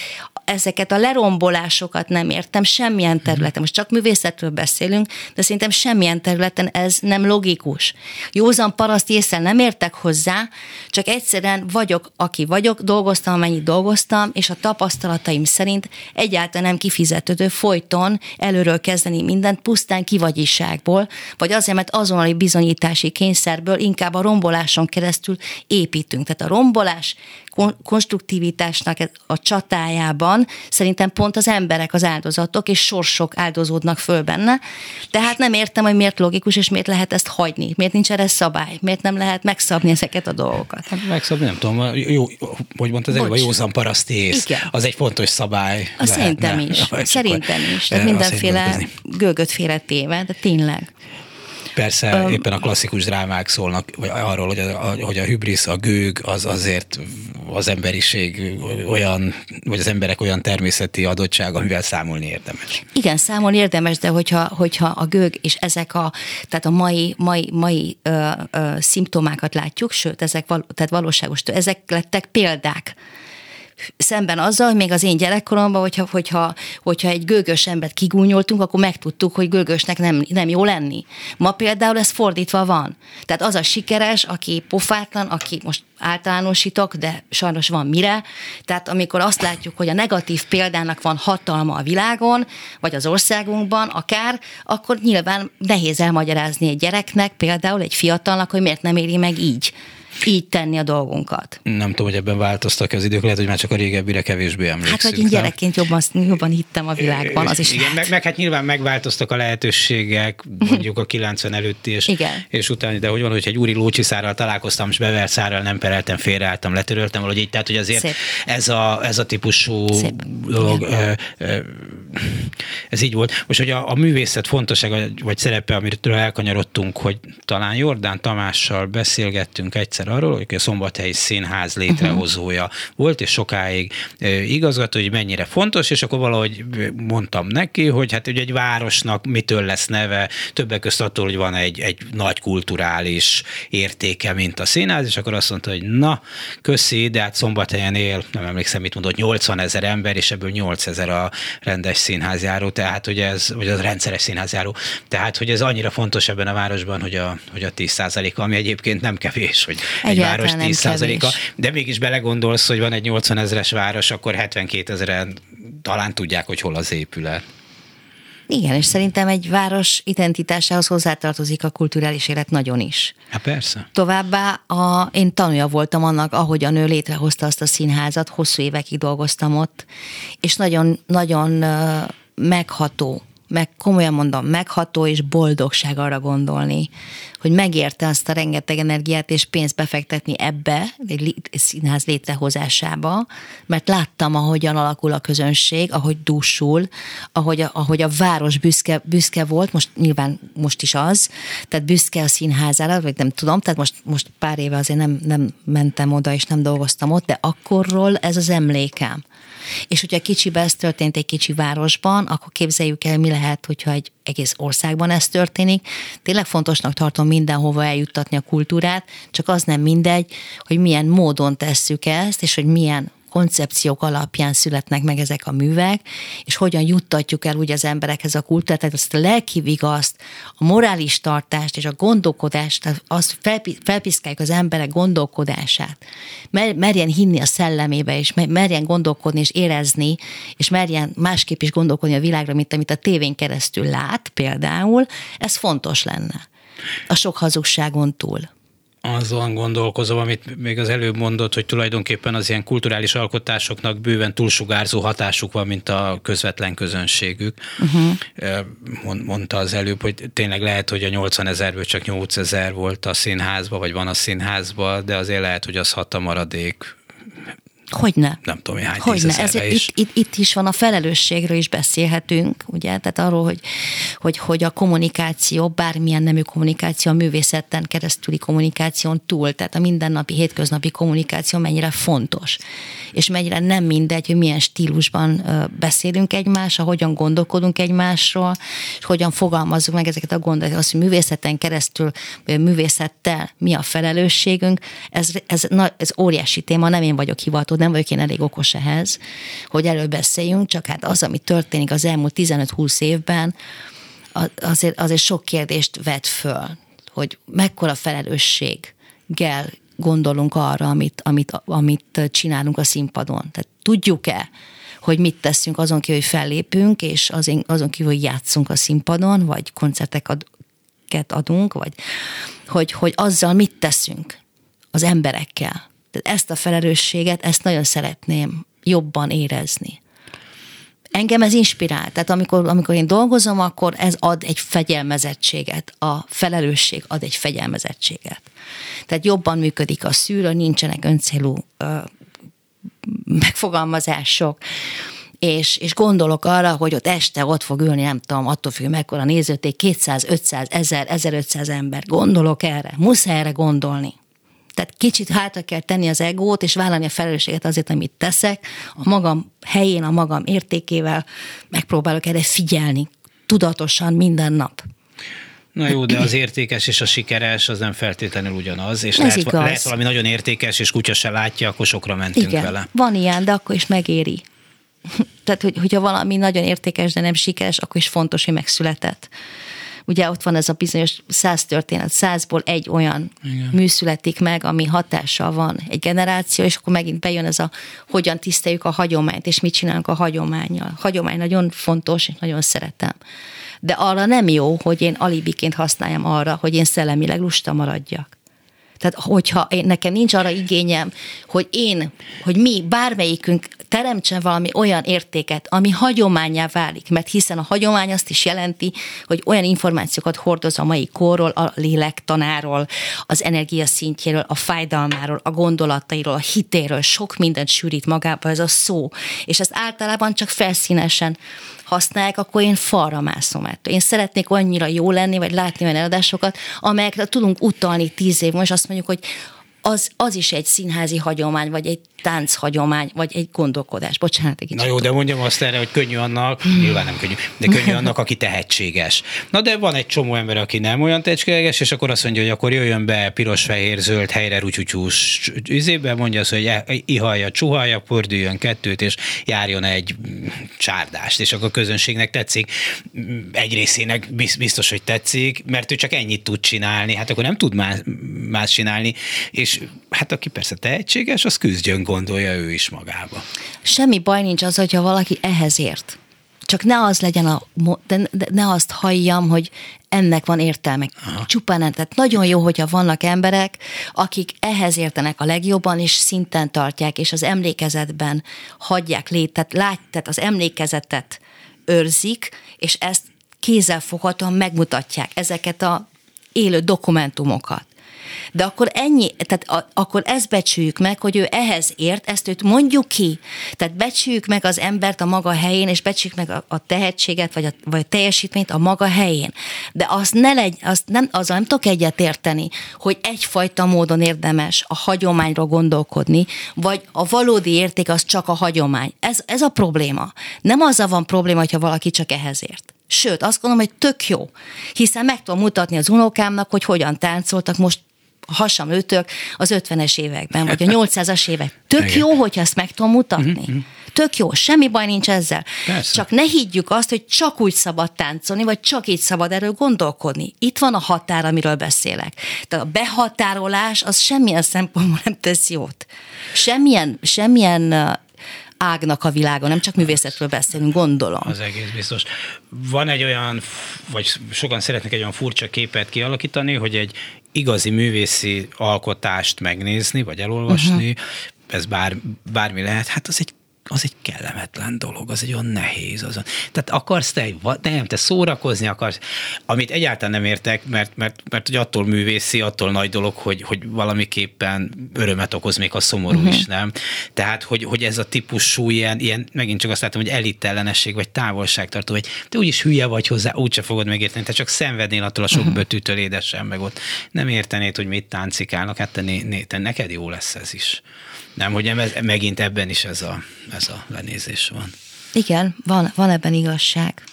ezeket a lerombolásokat nem értem semmilyen területen. Most csak művészetről beszélünk, de szerintem semmilyen területen ez nem logikus. Józan paraszt észre nem értek hozzá, csak egyszerűen vagyok, aki vagyok, dolgoztam, amennyit dolgoztam, és a tapasztalataim szerint egyáltalán nem kifizetődő folyton előről kezdeni mindent pusztán kivagyiságból, vagy azért, mert azonnali bizonyítási kényszerből inkább a romboláson keresztül építünk. Tehát a rombolás konstruktivitásnak a csatájában szerintem pont az emberek az áldozatok, és sorsok áldozódnak föl benne. Tehát nem értem, hogy miért logikus, és miért lehet ezt hagyni, miért nincs erre szabály, miért nem lehet megszabni ezeket a dolgokat. Hát megszabni, nem tudom, jó, hogy mondtad, előbb a józan paraszti ész, Igen. az egy fontos szabály. A szerintem is, szerintem is. Tehát mindenféle gőgöt félretéve, de tényleg. Persze um, éppen a klasszikus drámák szólnak vagy arról, hogy a, hogy a hübrisz, a gőg az azért az emberiség olyan, vagy az emberek olyan természeti adottság, amivel számolni érdemes. Igen, számolni érdemes, de hogyha, hogyha a gőg és ezek a, tehát a mai, mai, mai ö, ö, szimptomákat látjuk, sőt, ezek val, tehát valóságos, ezek lettek példák Szemben azzal, hogy még az én gyerekkoromban, hogyha, hogyha, hogyha egy gőgös embert kigúnyoltunk, akkor megtudtuk, hogy gőgösnek nem, nem jó lenni. Ma például ez fordítva van. Tehát az a sikeres, aki pofátlan, aki most általánosítok, de sajnos van mire. Tehát amikor azt látjuk, hogy a negatív példának van hatalma a világon, vagy az országunkban, akár, akkor nyilván nehéz elmagyarázni egy gyereknek, például egy fiatalnak, hogy miért nem éri meg így így tenni a dolgunkat. Nem tudom, hogy ebben változtak az idők, lehet, hogy már csak a régebbire kevésbé emlékszünk. Hát, hogy én gyerekként jobban, jobban hittem a világban, az is Igen, meg, meg, hát nyilván megváltoztak a lehetőségek, mondjuk a 90 előtti és, Igen. és utána, de hogy van, hogy egy úri lócsiszárral találkoztam, és bevert szárral nem pereltem, félreálltam, letöröltem valahogy így, tehát hogy azért Szép. ez a, ez a típusú Szép. dolog, ö, ö, ez így volt. Most, hogy a, a művészet fontossága, vagy szerepe, amiről elkanyarodtunk, hogy talán Jordán Tamással beszélgettünk egyszer egyszer arról, hogy a Szombathelyi Színház létrehozója uh-huh. volt, és sokáig igazgató, hogy mennyire fontos, és akkor valahogy mondtam neki, hogy hát ugye egy városnak mitől lesz neve, többek között attól, hogy van egy, egy nagy kulturális értéke, mint a színház, és akkor azt mondta, hogy na, köszi, de hát Szombathelyen él, nem emlékszem, mit mondott, 80 ezer ember, és ebből 8 ezer a rendes színházjáró, tehát hogy ez, vagy az rendszeres színházjáró, tehát hogy ez annyira fontos ebben a városban, hogy a, hogy a 10% ami egyébként nem kevés, hogy egy város 10%-a, de mégis belegondolsz, hogy van egy 80 ezeres város, akkor 72 ezeren talán tudják, hogy hol az épület. Igen, és szerintem egy város identitásához hozzátartozik a kulturális élet nagyon is. Hát persze. Továbbá a, én tanulja voltam annak, ahogy a nő létrehozta azt a színházat, hosszú évekig dolgoztam ott, és nagyon, nagyon megható meg komolyan mondom, megható és boldogság arra gondolni, hogy megérte azt a rengeteg energiát és pénzt befektetni ebbe, egy színház létrehozásába, mert láttam, ahogyan alakul a közönség, ahogy dúsul, ahogy a, ahogy a város büszke, büszke volt, most nyilván most is az, tehát büszke a színházára, vagy nem tudom, tehát most, most pár éve azért nem, nem mentem oda és nem dolgoztam ott, de akkorról ez az emlékem. És hogyha kicsiben ez történt egy kicsi városban, akkor képzeljük el, mi lehet, hogyha egy egész országban ez történik. Tényleg fontosnak tartom mindenhova eljuttatni a kultúrát, csak az nem mindegy, hogy milyen módon tesszük ezt, és hogy milyen koncepciók alapján születnek meg ezek a művek, és hogyan juttatjuk el úgy az emberekhez a kultúrát, tehát azt a lelki vigaszt, a morális tartást és a gondolkodást, azt felpiszkáljuk az emberek gondolkodását. Merjen hinni a szellemébe, és merjen gondolkodni és érezni, és merjen másképp is gondolkodni a világra, mint amit a tévén keresztül lát például, ez fontos lenne. A sok hazugságon túl azon gondolkozom, amit még az előbb mondott, hogy tulajdonképpen az ilyen kulturális alkotásoknak bőven túlsugárzó hatásuk van, mint a közvetlen közönségük. Uh-huh. Mondta az előbb, hogy tényleg lehet, hogy a 80 ezerből csak 8 ezer volt a színházba, vagy van a színházba, de azért lehet, hogy az hat a maradék Hogyne. Nem tudom, hány Hogyne. Ez is. Itt, itt, itt, is van a felelősségről is beszélhetünk, ugye, tehát arról, hogy, hogy, hogy a kommunikáció, bármilyen nemű kommunikáció, a művészetten keresztüli kommunikáción túl, tehát a mindennapi, hétköznapi kommunikáció mennyire fontos, és mennyire nem mindegy, hogy milyen stílusban beszélünk egymással, hogyan gondolkodunk egymásról, és hogyan fogalmazzuk meg ezeket a gondolatokat, az, hogy művészeten keresztül, vagy a művészettel mi a felelősségünk, ez, ez, na, ez óriási téma, nem én vagyok hivatott nem vagyok én elég okos ehhez, hogy erről beszéljünk, csak hát az, ami történik az elmúlt 15-20 évben, azért, azért sok kérdést vet föl, hogy mekkora felelősséggel gondolunk arra, amit, amit, amit csinálunk a színpadon. Tehát tudjuk-e, hogy mit teszünk azon kívül, hogy fellépünk, és azon, azon kívül, hogy játszunk a színpadon, vagy koncerteket adunk, vagy hogy, hogy azzal mit teszünk az emberekkel. Tehát ezt a felelősséget, ezt nagyon szeretném jobban érezni. Engem ez inspirál. Tehát amikor, amikor én dolgozom, akkor ez ad egy fegyelmezettséget. A felelősség ad egy fegyelmezettséget. Tehát jobban működik a szűrő, nincsenek öncélú ö, megfogalmazások és, és gondolok arra, hogy ott este ott fog ülni, nem tudom, attól függ, mekkora nézőték, 200, 500, 1000, 1500 ember. Gondolok erre, muszáj erre gondolni. Tehát kicsit hátra kell tenni az egót, és vállalni a felelősséget azért, amit teszek. A magam helyén, a magam értékével megpróbálok erre figyelni, tudatosan minden nap. Na jó, de az értékes és a sikeres az nem feltétlenül ugyanaz, és lehet, lehet valami nagyon értékes, és kutya se látja, akkor sokra mentünk Igen, vele. van ilyen, de akkor is megéri. [LAUGHS] Tehát, hogy, hogyha valami nagyon értékes, de nem sikeres, akkor is fontos, hogy megszületett. Ugye ott van ez a bizonyos száz történet, százból egy olyan Igen. mű születik meg, ami hatással van egy generáció, és akkor megint bejön ez a, hogyan tiszteljük a hagyományt, és mit csinálunk a hagyományjal. Hagyomány nagyon fontos, és nagyon szeretem. De arra nem jó, hogy én alibiként használjam arra, hogy én szellemileg lusta maradjak. Tehát, hogyha én, nekem nincs arra igényem, hogy én, hogy mi, bármelyikünk teremtsen valami olyan értéket, ami hagyományá válik, mert hiszen a hagyomány azt is jelenti, hogy olyan információkat hordoz a mai korról, a lélektanáról, az energia szintjéről, a fájdalmáról, a gondolatairól, a hitéről, sok mindent sűrít magába ez a szó, és ezt általában csak felszínesen használják, akkor én falra mászom ettől. Én szeretnék annyira jó lenni, vagy látni olyan eladásokat, amelyekre tudunk utalni tíz év, most azt mondjuk, hogy az, az is egy színházi hagyomány, vagy egy tánchagyomány, vagy egy gondolkodás. Bocsánat, egy Na jó, de mondjam azt erre, hogy könnyű annak, hmm. nyilván nem könnyű, de könnyű [LAUGHS] annak, aki tehetséges. Na de van egy csomó ember, aki nem olyan tehetséges, és akkor azt mondja, hogy akkor jöjjön be piros, fehér, zöld, helyre rutyutyús üzébe, mondja azt, hogy e, ihalja, csuhalja, forduljon kettőt, és járjon egy csárdást, és akkor a közönségnek tetszik. Egy részének biztos, hogy tetszik, mert ő csak ennyit tud csinálni, hát akkor nem tud más, más csinálni, és hát aki persze tehetséges, az küzdjön gondolja ő is magába. Semmi baj nincs az, hogyha valaki ehhez ért. Csak ne az legyen a, de, de ne azt halljam, hogy ennek van értelme. Aha. Csupán, tehát nagyon jó, hogyha vannak emberek, akik ehhez értenek a legjobban, és szinten tartják, és az emlékezetben hagyják lét, tehát lát, tehát az emlékezetet őrzik, és ezt kézzelfoghatóan megmutatják ezeket a élő dokumentumokat de akkor ennyi, tehát a, akkor ezt becsüljük meg, hogy ő ehhez ért, ezt őt mondjuk ki. Tehát becsüljük meg az embert a maga helyén, és becsüljük meg a, a tehetséget, vagy a, vagy a teljesítményt a maga helyén. De azt ne legy, azt nem, azzal nem tudok egyet érteni, hogy egyfajta módon érdemes a hagyományról gondolkodni, vagy a valódi érték az csak a hagyomány. Ez, ez a probléma. Nem azzal van probléma, hogyha valaki csak ehhez ért. Sőt, azt gondolom, hogy tök jó, hiszen meg tudom mutatni az unokámnak, hogy hogyan táncoltak most hasam ütök az 50-es években, vagy a 800-as évek. Tök jó, hogyha ezt meg tudom mutatni. Mm-hmm. Tök jó, semmi baj nincs ezzel. Persze. Csak ne higgyük azt, hogy csak úgy szabad táncolni, vagy csak így szabad erről gondolkodni. Itt van a határ, amiről beszélek. Tehát a behatárolás az semmilyen szempontból nem tesz jót. Semmilyen, semmilyen ágnak a világon, nem csak művészetről beszélünk, gondolom. Az egész biztos. Van egy olyan, vagy sokan szeretnek egy olyan furcsa képet kialakítani, hogy egy igazi művészi alkotást megnézni, vagy elolvasni, uh-huh. ez bár, bármi lehet, hát az egy az egy kellemetlen dolog, az egy olyan nehéz. Azon. Tehát akarsz te, nem, te szórakozni akarsz, amit egyáltalán nem értek, mert, mert, mert hogy attól művészi, attól nagy dolog, hogy, hogy valamiképpen örömet okoz még a szomorú uh-huh. is, nem? Tehát, hogy, hogy ez a típusú ilyen, ilyen, megint csak azt látom, hogy elitellenesség, vagy távolságtartó, vagy te úgyis hülye vagy hozzá, úgyse fogod megérteni, te csak szenvednél attól a sok uh-huh. bötűtől édesen, meg ott nem értenéd, hogy mit táncikálnak, hát te, né, né, te neked jó lesz ez is. Nem, hogy ez, megint ebben is ez a, ez a lenézés van. Igen, van, van ebben igazság.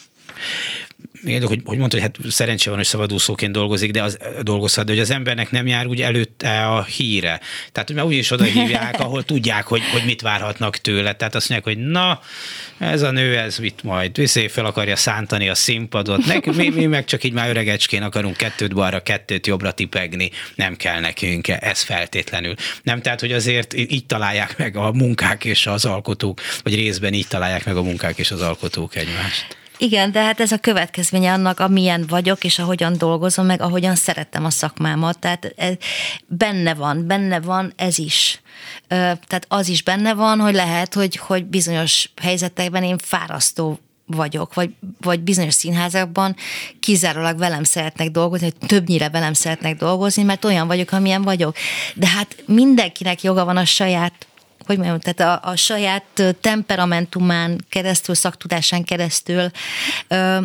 Igen, hogy, hogy mondta, hogy hát szerencsé van, hogy szabadúszóként dolgozik, de az dolgozhat, de hogy az embernek nem jár úgy előtte a híre. Tehát, hogy már úgy oda hívják, ahol tudják, hogy, hogy mit várhatnak tőle. Tehát azt mondják, hogy na, ez a nő, ez mit majd, viszé fel akarja szántani a színpadot, Nekünk, mi, mi meg csak így már öregecskén akarunk kettőt balra, kettőt jobbra tipegni, nem kell nekünk, ez feltétlenül. Nem, tehát, hogy azért így találják meg a munkák és az alkotók, vagy részben így találják meg a munkák és az alkotók egymást. Igen, de hát ez a következménye annak, amilyen vagyok, és ahogyan dolgozom, meg ahogyan szerettem a szakmámat. Tehát ez benne van, benne van ez is. Tehát az is benne van, hogy lehet, hogy, hogy bizonyos helyzetekben én fárasztó vagyok, vagy, vagy bizonyos színházakban kizárólag velem szeretnek dolgozni, hogy többnyire velem szeretnek dolgozni, mert olyan vagyok, amilyen vagyok. De hát mindenkinek joga van a saját hogy mondjam, tehát a, a saját temperamentumán keresztül, szaktudásán keresztül ö,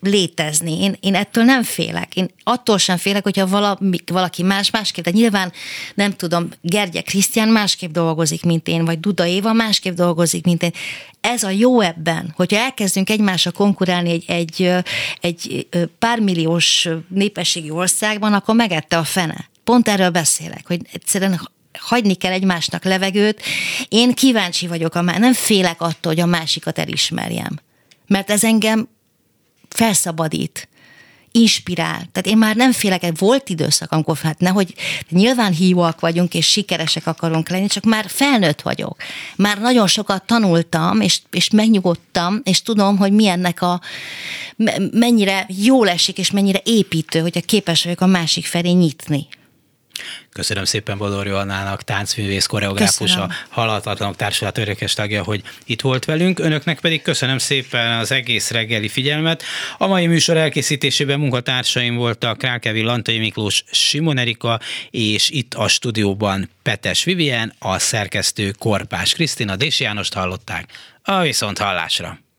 létezni. Én, én ettől nem félek. Én attól sem félek, hogyha valami, valaki más másképp, de nyilván nem tudom, Gergye Krisztián másképp dolgozik, mint én, vagy Duda Éva másképp dolgozik, mint én. Ez a jó ebben, hogyha elkezdünk egymásra konkurálni egy, egy, egy pármilliós népességi országban, akkor megette a fene. Pont erről beszélek, hogy egyszerűen hagyni kell egymásnak levegőt. Én kíváncsi vagyok, a nem félek attól, hogy a másikat elismerjem. Mert ez engem felszabadít inspirál. Tehát én már nem félek, volt időszak, amikor hát nehogy nyilván hívóak vagyunk, és sikeresek akarunk lenni, csak már felnőtt vagyok. Már nagyon sokat tanultam, és, és megnyugodtam, és tudom, hogy milyennek a, mennyire jól esik, és mennyire építő, hogyha képes vagyok a másik felé nyitni. Köszönöm szépen Bodor Annának, táncművész, koreográfus, a Halatlanok Társulat örökes tagja, hogy itt volt velünk. Önöknek pedig köszönöm szépen az egész reggeli figyelmet. A mai műsor elkészítésében munkatársaim voltak Krákevi Lantai Miklós, Simon Erika, és itt a stúdióban Petes Vivien, a szerkesztő Korpás Krisztina, Dési Jánost hallották. A viszont hallásra!